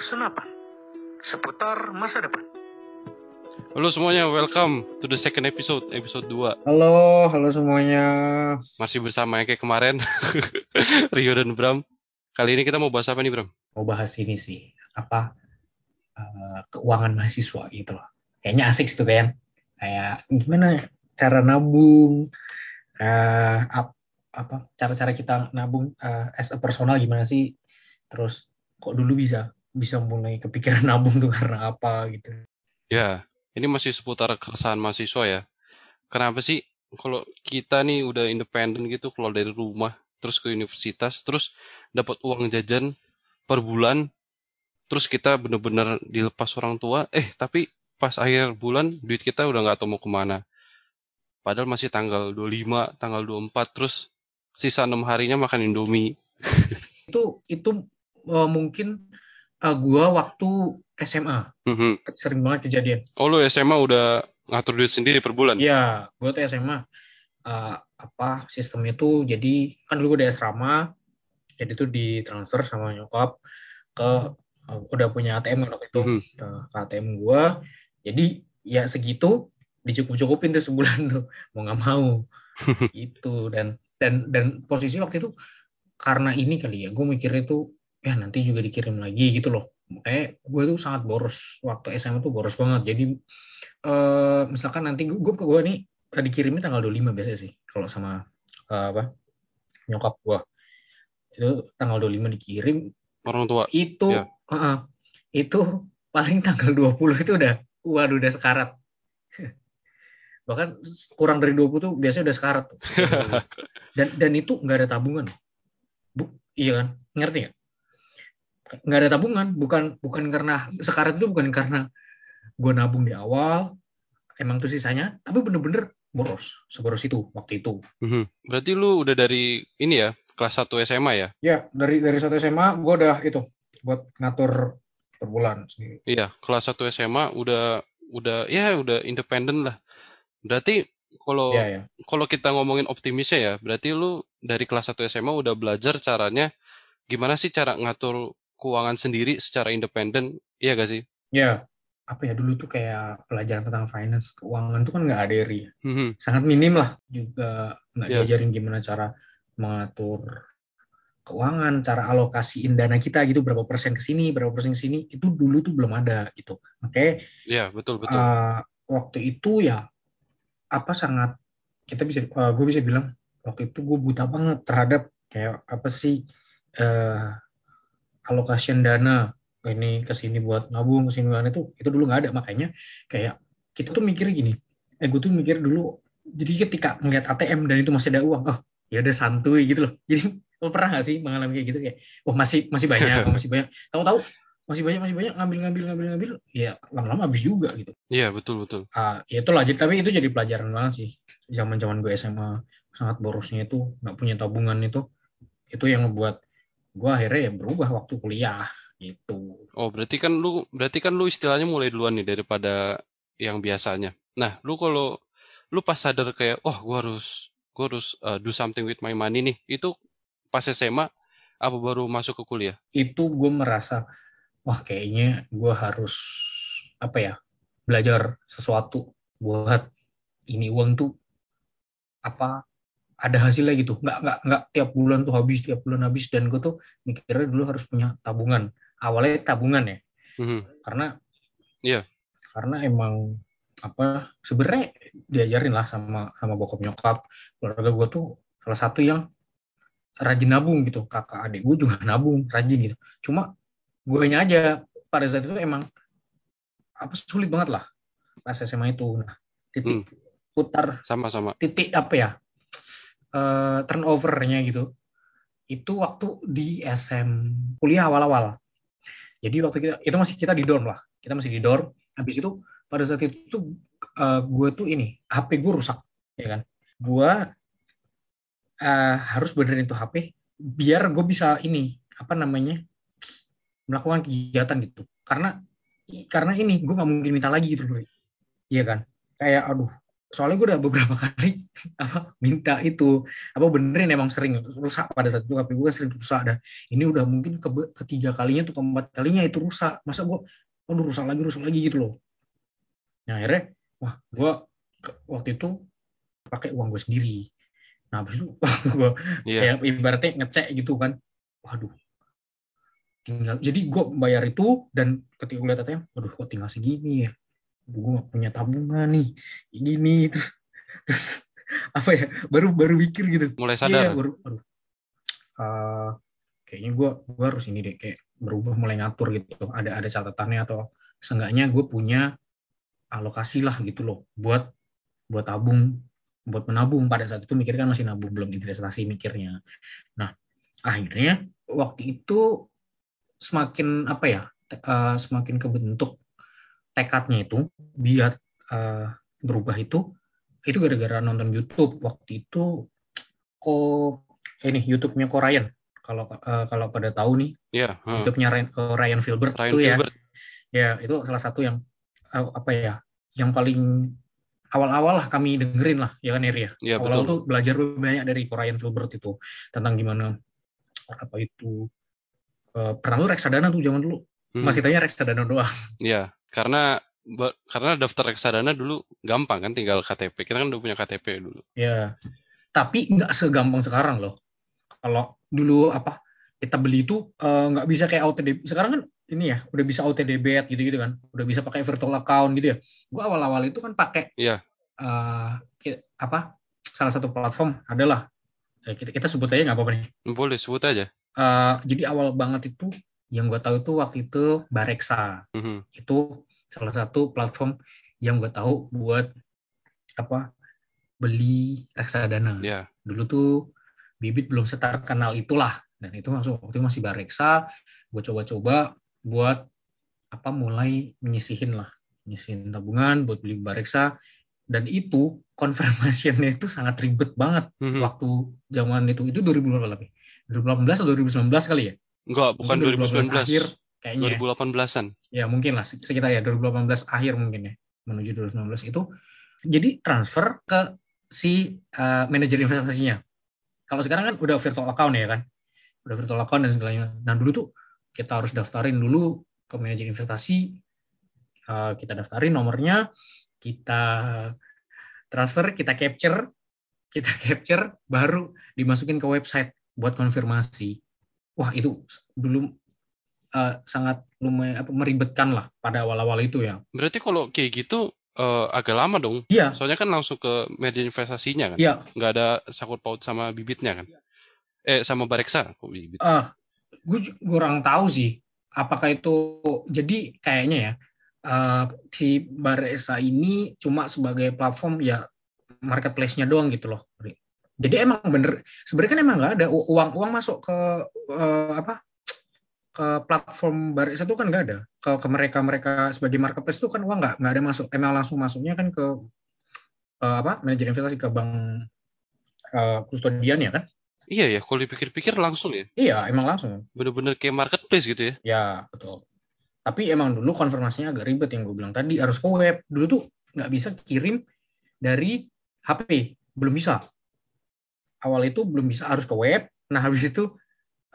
Senapan seputar masa depan. Halo semuanya, welcome to the second episode, episode 2. Halo, halo semuanya. Masih bersama yang kayak kemarin, Rio dan Bram. Kali ini kita mau bahas apa nih, Bram? Mau bahas ini sih, apa uh, keuangan mahasiswa gitu loh. Kayaknya asik tuh kan. Kayak gimana cara nabung, uh, ap, apa cara-cara kita nabung uh, as a personal gimana sih? Terus kok dulu bisa bisa mulai kepikiran nabung tuh karena apa gitu. Ya, ini masih seputar keresahan mahasiswa ya. Kenapa sih kalau kita nih udah independen gitu keluar dari rumah terus ke universitas terus dapat uang jajan per bulan terus kita bener-bener dilepas orang tua eh tapi pas akhir bulan duit kita udah nggak tahu mau ke mana padahal masih tanggal 25 tanggal 24 terus sisa enam harinya makan indomie itu itu uh, mungkin uh, gua waktu SMA Mhm. sering banget kejadian. oh lu SMA udah ngatur duit sendiri per bulan? Iya, gue tuh SMA uh, apa sistemnya tuh jadi kan dulu gue di asrama, jadi tuh ditransfer sama nyokap ke uh, udah punya ATM kan waktu itu. Mhm. ke, ke ATM gue, jadi ya segitu dicukup-cukupin tuh sebulan tuh. Mau nggak mau. Itu dan dan dan posisi waktu itu karena ini kali ya gue mikirnya tuh ya nanti juga dikirim lagi gitu loh. Makanya gue tuh sangat boros waktu SMA tuh boros banget. Jadi eh misalkan nanti gue gue, gue nih eh, dikirimnya tanggal 25 biasanya sih kalau sama eh, apa nyokap gue itu tanggal 25 dikirim orang tua. itu Ya. uh-uh, itu paling tanggal 20 itu udah waduh udah sekarat. Bahkan kurang dari 20 tuh biasanya udah sekarat tuh. dan dan itu nggak ada tabungan. Bu, iya kan? Ngerti nggak nggak ada tabungan. Bukan bukan karena sekarat itu bukan karena gue nabung di awal. Emang tuh sisanya tapi bener-bener boros. Seboros itu waktu itu. Mhm. berarti lu udah dari ini ya kelas 1 SMA ya? Ya dari dari satu SMA gue udah itu buat ngatur per bulan sendiri. Iya, kelas 1 SMA udah udah ya udah independen lah. Berarti kalau ya ya kalau kita ngomongin optimisnya ya, berarti lu dari kelas 1 SMA udah belajar caranya gimana sih cara ngatur keuangan sendiri secara independen, iya gak sih? ya apa ya dulu tuh kayak pelajaran tentang finance keuangan tuh kan nggak ada ya Mhm. sangat minim lah juga nggak Iya. diajarin gimana cara mengatur keuangan, cara alokasiin dana kita gitu berapa persen ke sini, berapa persen ke sini itu dulu tuh belum ada gitu. Makanya Iya, betul betul. uh, waktu itu ya apa sangat kita bisa uh, gue bisa bilang waktu itu gue buta banget terhadap kayak apa sih uh, allocation dana ini ke sini buat nabung ke sini itu itu dulu nggak ada. Makanya kayak kita tuh mikir gini eh gue tuh mikir dulu jadi ketika ngeliat ATM dan itu masih ada uang oh ya udah santuy gitu loh. Jadi lo pernah nggak sih mengalami kayak gitu? Kayak oh masih masih banyak oh, masih banyak. Tahu-tahu masih banyak masih banyak ngambil ngambil ngambil ngambil. Ya lama-lama habis juga gitu. Iya, betul betul. Ah, ya itulah jadi tapi itu jadi pelajaran banget sih. Zaman zaman gue SMA sangat borosnya itu nggak punya tabungan itu itu yang ngebuat gue akhirnya ya berubah waktu kuliah gitu Oh, berarti kan lu berarti kan lu istilahnya mulai duluan nih daripada yang biasanya. Nah, lu kalau lu pas sadar kayak, oh, gua harus gua harus uh, do something with my money nih. Itu pas SMA apa baru masuk ke kuliah? itu gue merasa wah kayaknya gue harus apa ya belajar sesuatu buat ini uang tuh apa ada hasilnya gitu. Nggak nggak nggak tiap bulan tuh habis tiap bulan habis. Dan gue tuh mikirnya dulu harus punya tabungan. Awalnya tabungan ya. Mhm. karena Iya. karena emang apa sebenarnya diajarin lah sama sama bokap nyokap. Keluarga gue tuh salah satu yang rajin nabung gitu. Kakak adik gue juga nabung rajin gitu. Cuma gue aja pada saat itu emang apa sulit banget lah pas SMA itu. Nah titik putar Sama-sama. titik apa ya eh turnovernya gitu itu waktu di SM kuliah awal-awal. Jadi waktu kita itu masih kita di dorm lah. Kita masih di dorm. Habis itu pada saat itu eh, gue tuh ini HP gue rusak ya kan? Gue eh, harus benerin itu HP biar gue bisa ini apa namanya melakukan kegiatan gitu. Karena karena ini gue nggak mungkin minta lagi gitu loh iya kan? Kayak aduh soalnya gue udah beberapa kali apa minta itu. Apa benerin emang sering rusak pada saat itu HP gue sering rusak. Dan ini udah mungkin ke ketiga kalinya tuh keempat kalinya itu rusak. Masa gue aduh rusak lagi rusak lagi gitu loh. Nah akhirnya wah gue waktu itu pakai uang gue sendiri. Nah habis itu gue Iya. kayak ibaratnya ngecek gitu kan. Waduh. Tinggal jadi gue bayar itu dan ketika gue lihat ATM waduh kok tinggal segini ya gue gak punya tabungan nih. Gini terus apa ya baru baru mikir gitu. Mulai Iya, sadar. baru aduh Eh, kayaknya gue gue harus ini deh kayak berubah mulai ngatur gitu. Ada ada catatannya atau seenggaknya gue punya alokasi lah gitu loh buat buat tabung buat menabung. Pada saat itu mikir kan masih nabung belum investasi mikirnya. Nah akhirnya waktu itu semakin apa ya eh, semakin kebentuk tekadnya itu biar eh, berubah itu itu gara-gara nonton YouTube waktu itu kok ini YouTube-nya ko Ryan kalau eh, kalau pada tahu nih Iya. heeh. YouTube-nya Ryan, ko Ryan Filbert Ryan itu ya Filbert. ya itu salah satu yang eh, apa ya yang paling awal-awal lah kami dengerin lah ya kan Eri ya Iya awal-awal betul. tuh belajar banyak dari Ryan Filbert itu tentang gimana apa itu eh, pertama tuh reksadana tuh zaman dulu Mhm. masih tanya reksadana doang Iya, karena karena daftar reksadana dulu gampang kan tinggal KTP. Kita kan udah punya KTP dulu. ya tapi nggak segampang sekarang loh kalau dulu apa kita beli itu eh, nggak bisa kayak auto debit sekarang kan ini ya udah bisa auto debit gitu gitu kan udah bisa pakai virtual account gitu ya gua awal-awal itu kan pakai Iya. eh, ki- apa salah satu platform adalah eh, kita kita sebut aja nggak apa-apa nih Boleh sebut aja. Eh, jadi awal banget itu yang gue tahu itu waktu itu Bareksa Mhm. itu salah satu platform yang gue tahu buat apa beli reksadana Iya. dulu tuh bibit belum seterkenal itulah dan itu langsung waktu itu masih Bareksa gue coba-coba buat apa mulai menyisihin lah menyisihin tabungan buat beli Bareksa dan itu confirmationnya itu sangat ribet banget Mhm. waktu zaman itu itu 2018 ya? 2018 atau 2019 kali ya Enggak, bukan Mungkin 2019. akhir kayaknya ya. 2018-an. ya mungkin lah sekitar ya 2018 akhir mungkin ya menuju 2019 itu jadi transfer ke si uh, manajer investasinya kalau sekarang kan udah virtual account ya kan udah virtual account dan segalanya nah dulu tuh kita harus daftarin dulu ke manajer investasi Uh, kita daftarin nomornya kita transfer kita capture kita capture baru dimasukin ke website buat konfirmasi wah itu dulu uh, sangat lumayan apa, meribetkan lah pada awal-awal itu ya Berarti kalau kayak gitu eh, agak lama dong. iya Soalnya kan langsung ke media investasinya kan. iya Nggak ada sakut paut sama bibitnya kan. Eh sama Bareksa kok bibit. ah gue ju- kurang tahu sih apakah itu jadi kayaknya ya eh, si Baresa ini cuma sebagai platform ya marketplace-nya doang gitu loh jadi emang bener sebenarnya kan emang nggak ada uang uang masuk ke eh, apa ke platform Baresa itu kan nggak ada ke, ke mereka mereka sebagai marketplace itu kan uang nggak nggak ada masuk emang langsung masuknya kan ke eh, apa manajer investasi ke bank eh, kustodian ya kan Iya ya, kalau dipikir-pikir langsung ya. iya emang langsung Bener-bener kayak marketplace gitu ya. Ya, betul. Tapi emang dulu konfirmasinya agak ribet yang gue bilang tadi, harus ke web. Dulu tuh nggak bisa kirim dari HP, belum bisa. Awal itu belum bisa, harus ke web. Nah, habis itu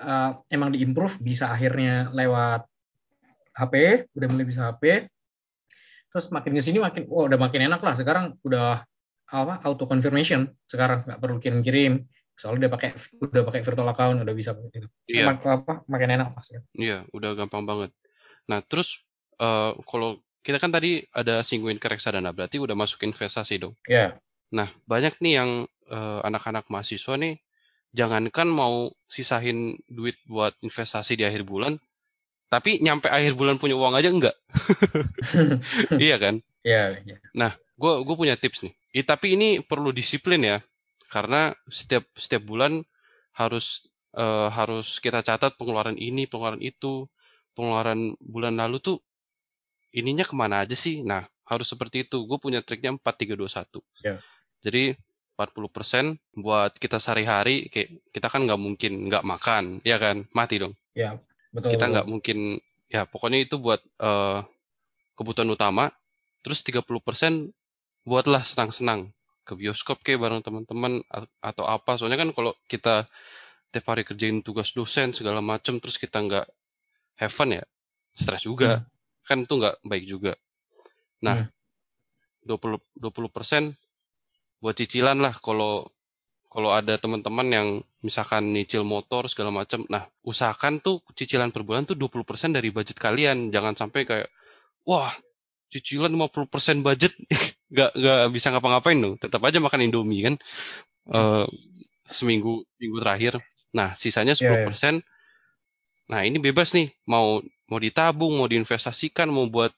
eh, emang diimprove, bisa akhirnya lewat HP, udah mulai bisa HP. Terus makin ke sini makin, oh udah makin enak lah. Sekarang udah apa auto confirmation sekarang nggak perlu kirim-kirim soalnya udah pakai udah pakai virtual account udah bisa gitu. Iya. Mak- apa makin enak pasti Iya, udah gampang banget. Nah, terus eh, kalau kita kan tadi ada singguin ke reksadana, berarti udah masuk investasi dong. ya Nah, banyak nih yang eh, anak-anak mahasiswa nih, jangankan mau sisahin duit buat investasi di akhir bulan, tapi nyampe akhir bulan punya uang aja enggak. iya kan? ya ya Gue gue punya tips nih. Ih, tapi ini perlu disiplin ya, karena setiap setiap bulan harus eh, harus kita catat pengeluaran ini, pengeluaran itu, pengeluaran bulan lalu tuh ininya ke mana aja sih? Nah, harus seperti itu. Gue punya triknya 4321. Ya. Jadi 40% buat kita sehari-hari, kayak kita kan nggak mungkin nggak makan, ya kan? Mati dong. ya betul Kita nggak mungkin, ya pokoknya itu buat eh, kebutuhan utama. Terus 30% buatlah senang-senang. Ke bioskop kayak bareng teman-teman atau apa. Soalnya kan kalau kita tiap hari kerjain tugas dosen segala macem terus kita nggak have fun ya stres juga. Kan itu nggak baik juga. Nah 20 20% buat cicilan lah kalau kalau ada teman-teman yang misalkan nyicil motor segala macam nah usahakan tuh cicilan per bulan tuh 20% dari budget kalian. Jangan sampai kayak wah cicilan 50% budget. Nggak nggak bisa ngapa-ngapain dong. Tetap aja makan indomie kan? Eh, seminggu minggu terakhir. Nah sisanya 10% Iya, nah ini bebas nih. Mau mau ditabung mau diinvestasikan mau buat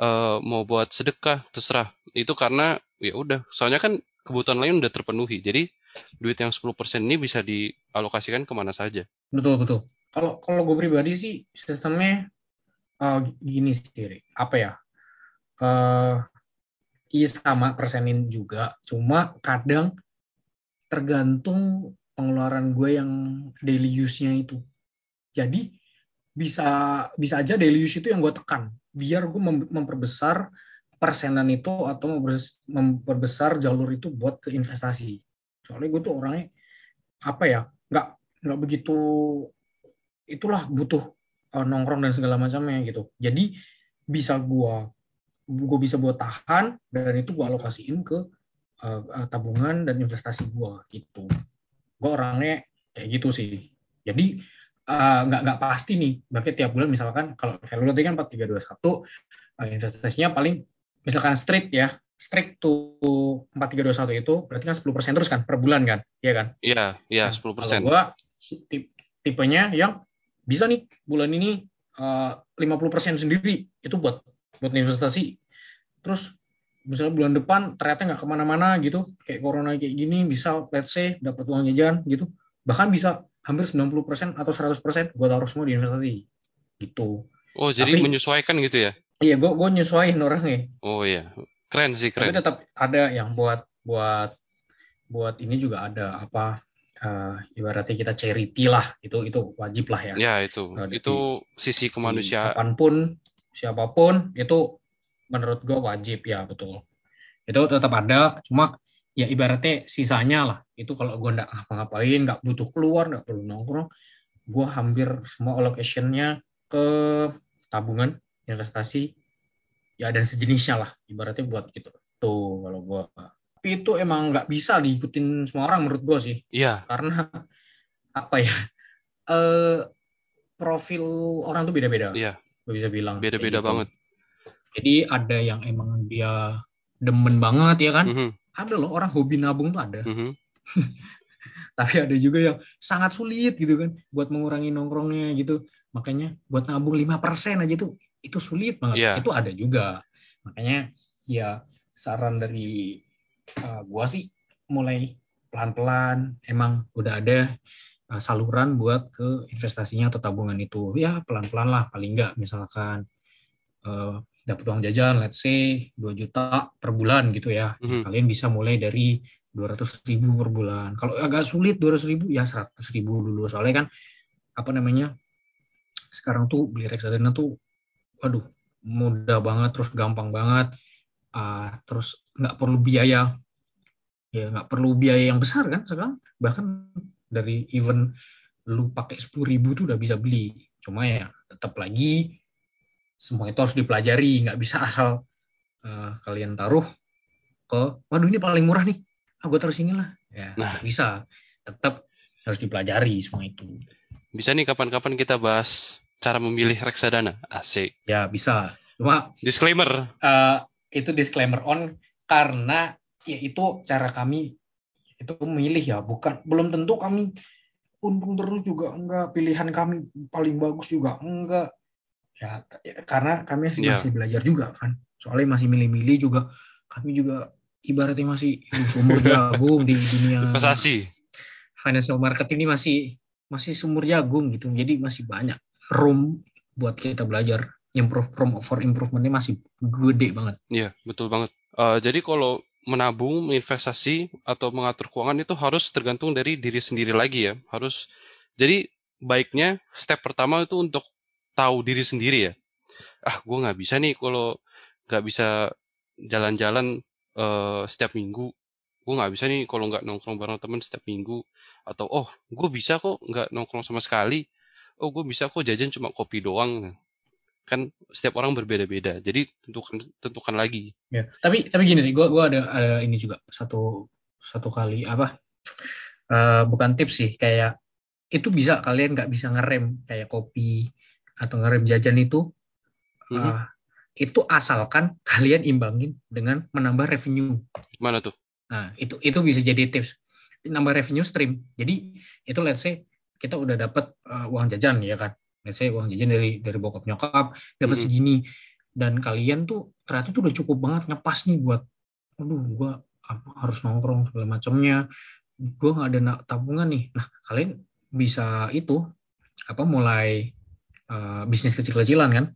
eh, mau buat sedekah terserah. Itu karena ya udah soalnya kan kebutuhan lain udah terpenuhi jadi duit yang 10% ini bisa dialokasikan ke mana saja Betul betul. Kalau kalau gue pribadi sih sistemnya eh, gini sih, Ri. apa ya? eh iya sama persenin juga, cuma kadang tergantung pengeluaran gue yang daily use-nya itu. Jadi bisa bisa aja daily use itu yang gue tekan, biar gue mem- memperbesar persenan itu atau memperbes- memperbesar jalur itu buat ke investasi. Soalnya gue tuh orangnya apa ya, nggak nggak begitu itulah butuh eh, nongkrong dan segala macamnya gitu. Jadi bisa gua gue bisa buat tahan dan itu gua alokasiin ke eh, tabungan dan investasi gua gitu. Gue orangnya kayak gitu sih. Jadi nggak nggak pasti nih. Bahkan tiap bulan misalkan kalau kayak lu tadi kan 4321 eh, investasinya paling misalkan strict ya. Strict to 4321 itu berarti kan 10% terus kan per bulan kan? Iya kan? iya iya Nah, 10% Kalau gua tip- tipenya yang bisa nih bulan ini eh, 50% sendiri itu buat buat investasi. Terus misalnya bulan depan ternyata nggak ke mana-mana gitu, kayak corona kayak gini bisa let's say dapat uang jajan gitu, bahkan bisa hampir 90% atau 100% gua taruh semua di investasi gitu. oh jadi Tapi- menyesuaikan gitu ya Iya, gua gua nyesuaiin orangnya. oh iya. Keren sih Tapi keren. tetap ada yang buat buat buat ini juga ada apa eh, ibaratnya kita charity lah. Itu itu wajib lah ya. ya itu. Nah, di- itu sisi kemanusiaan kapan pun siapa pun itu menurut gue wajib ya betul. Itu tetap ada cuma ya ibaratnya sisanya lah. Itu kalau gue nggak ngapa-ngapain nggak butuh keluar nggak perlu nongkrong gue hampir semua allocationnya ke tabungan investasi ya dan sejenisnya lah. Ibaratnya buat gitu. Tuh kalau gue tapi itu emang nggak bisa diikutin semua orang menurut gue sih. Iya. Karena apa ya eh profil orang tuh beda-beda. Iya. Gue bisa bilang beda-beda gitu. banget. Jadi ada yang emang dia demen banget ya kan? Mhm, ada loh orang hobi nabung tuh ada. Mhm. tapi ada juga yang sangat sulit gitu kan buat mengurangi nongkrongnya gitu. Makanya buat nabung 5% aja tuh itu sulit banget. Iya. itu ada juga. Makanya ya saran dari uh, gua sih mulai pelan-pelan. Emang udah ada uh, saluran buat ke investasinya atau tabungan itu. Ya pelan-pelan lah. Paling nggak misalkan uh, dapat uang jajan let's say 2 juta per bulan gitu ya. Mhm. kalian bisa mulai dari 200 ribu per bulan. Kalau agak sulit 200 ribu ya 100 ribu dulu. Soalnya kan apa namanya sekarang tuh beli reksadana tuh waduh mudah banget terus gampang banget. Ah, terus nggak perlu biaya. Ya nggak perlu biaya yang besar kan sekarang. Bahkan dari even lu pakai 10 ribu tuh udah bisa beli. Cuma ya tetap lagi semua itu harus dipelajari. Nggak bisa asal eh, kalian taruh ke waduh ini paling murah nih. Ah gue taruh sini lah. Ya Nah. bisa. Tetap harus dipelajari semua itu. Bisa nih kapan-kapan kita bahas cara memilih reksadana? Asik. Ya bisa. Cuma disclaimer. eh, itu disclaimer on karena ya itu cara kami itu memilih ya. Bukan belum tentu kami untung terus juga enggak. Pilihan kami paling bagus juga enggak. Ya ya, karena kami masih, Ya. masih belajar juga kan. Soalnya masih milih-milih juga. Kami juga ibaratnya masih sumur jagung di dunia investasi. financial market ini masih masih sumur jagung gitu. Jadi masih banyak room buat kita belajar improve room for improvementnya masih gede banget Iya, betul banget. Eh, jadi kalau menabung, investasi atau mengatur keuangan itu harus tergantung dari diri sendiri lagi ya. Harus. Jadi baiknya step pertama itu untuk tahu diri sendiri ya. Ah, gue nggak bisa nih kalau nggak bisa jalan-jalan eh setiap minggu gue nggak bisa nih kalau nggak nongkrong bareng temen setiap minggu atau oh gue bisa kok nggak nongkrong sama sekali oh gue bisa kok jajan cuma kopi doang kan setiap orang berbeda-beda jadi tentukan tentukan lagi Ya, tapi tapi gini nih, gue gua ada ada ini juga satu satu kali apa? eh, bukan tips sih, kayak itu bisa kalian nggak bisa ngerem kayak kopi atau ngerem jajan itu, eh, itu asalkan kalian imbangin dengan menambah revenue. mana tuh Nah, itu itu bisa jadi tips. Nambah revenue stream. Jadi itu let's say kita udah dapat uh, uang jajan ya kan. Say uang jajan dari dari bokap nyokap dapat Mhm. segini dan kalian tuh ternyata tuh udah cukup banget ngepas nih buat aduh gua apa, harus nongkrong segala macamnya. Gua nggak ada tabungan nih. Nah, kalian bisa itu apa mulai uh, bisnis kecil-kecilan kan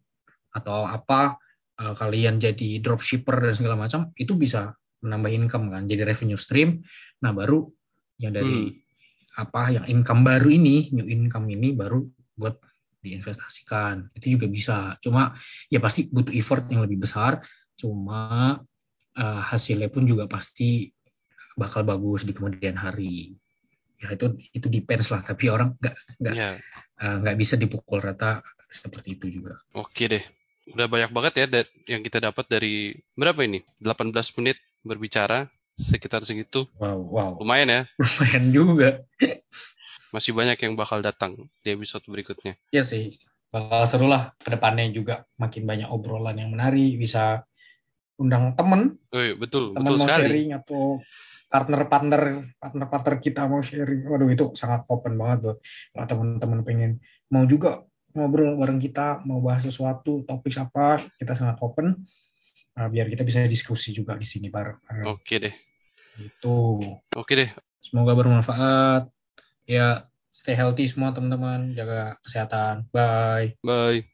atau apa uh, kalian jadi dropshipper dan segala macam itu bisa menambah income kan jadi revenue stream nah baru yang dari apa yang income baru ini new income ini baru buat diinvestasikan. Itu juga bisa. Cuma ya pasti butuh effort yang lebih besar. Cuma uh, hasilnya pun juga pasti bakal bagus di kemudian hari. Ya itu itu depends lah. Tapi orang nggak nggak ya. uh, nggak bisa dipukul rata seperti itu juga. Oke deh. Udah banyak banget ya yang kita dapat dari berapa ini? 18 menit berbicara sekitar segitu. Wow wow. Lumayan ya. Lumayan juga. Masih banyak yang bakal datang di episode berikutnya. Ya sih. Bakal seru lah ke depannya juga. Makin banyak obrolan yang menarik. Bisa undang temen. Oh iya, betul temen betul mau sekali. sharing atau partner-partner partner-partner kita mau sharing. Waduh itu sangat open banget tuh. Kalau teman-teman pengen mau juga ngobrol bareng kita mau bahas sesuatu topik apa kita sangat open Nah, biar kita bisa diskusi juga di sini bareng oke deh. itu oke deh. Semoga bermanfaat. Ya stay healthy semua teman-teman. Jaga kesehatan. Bye. Bye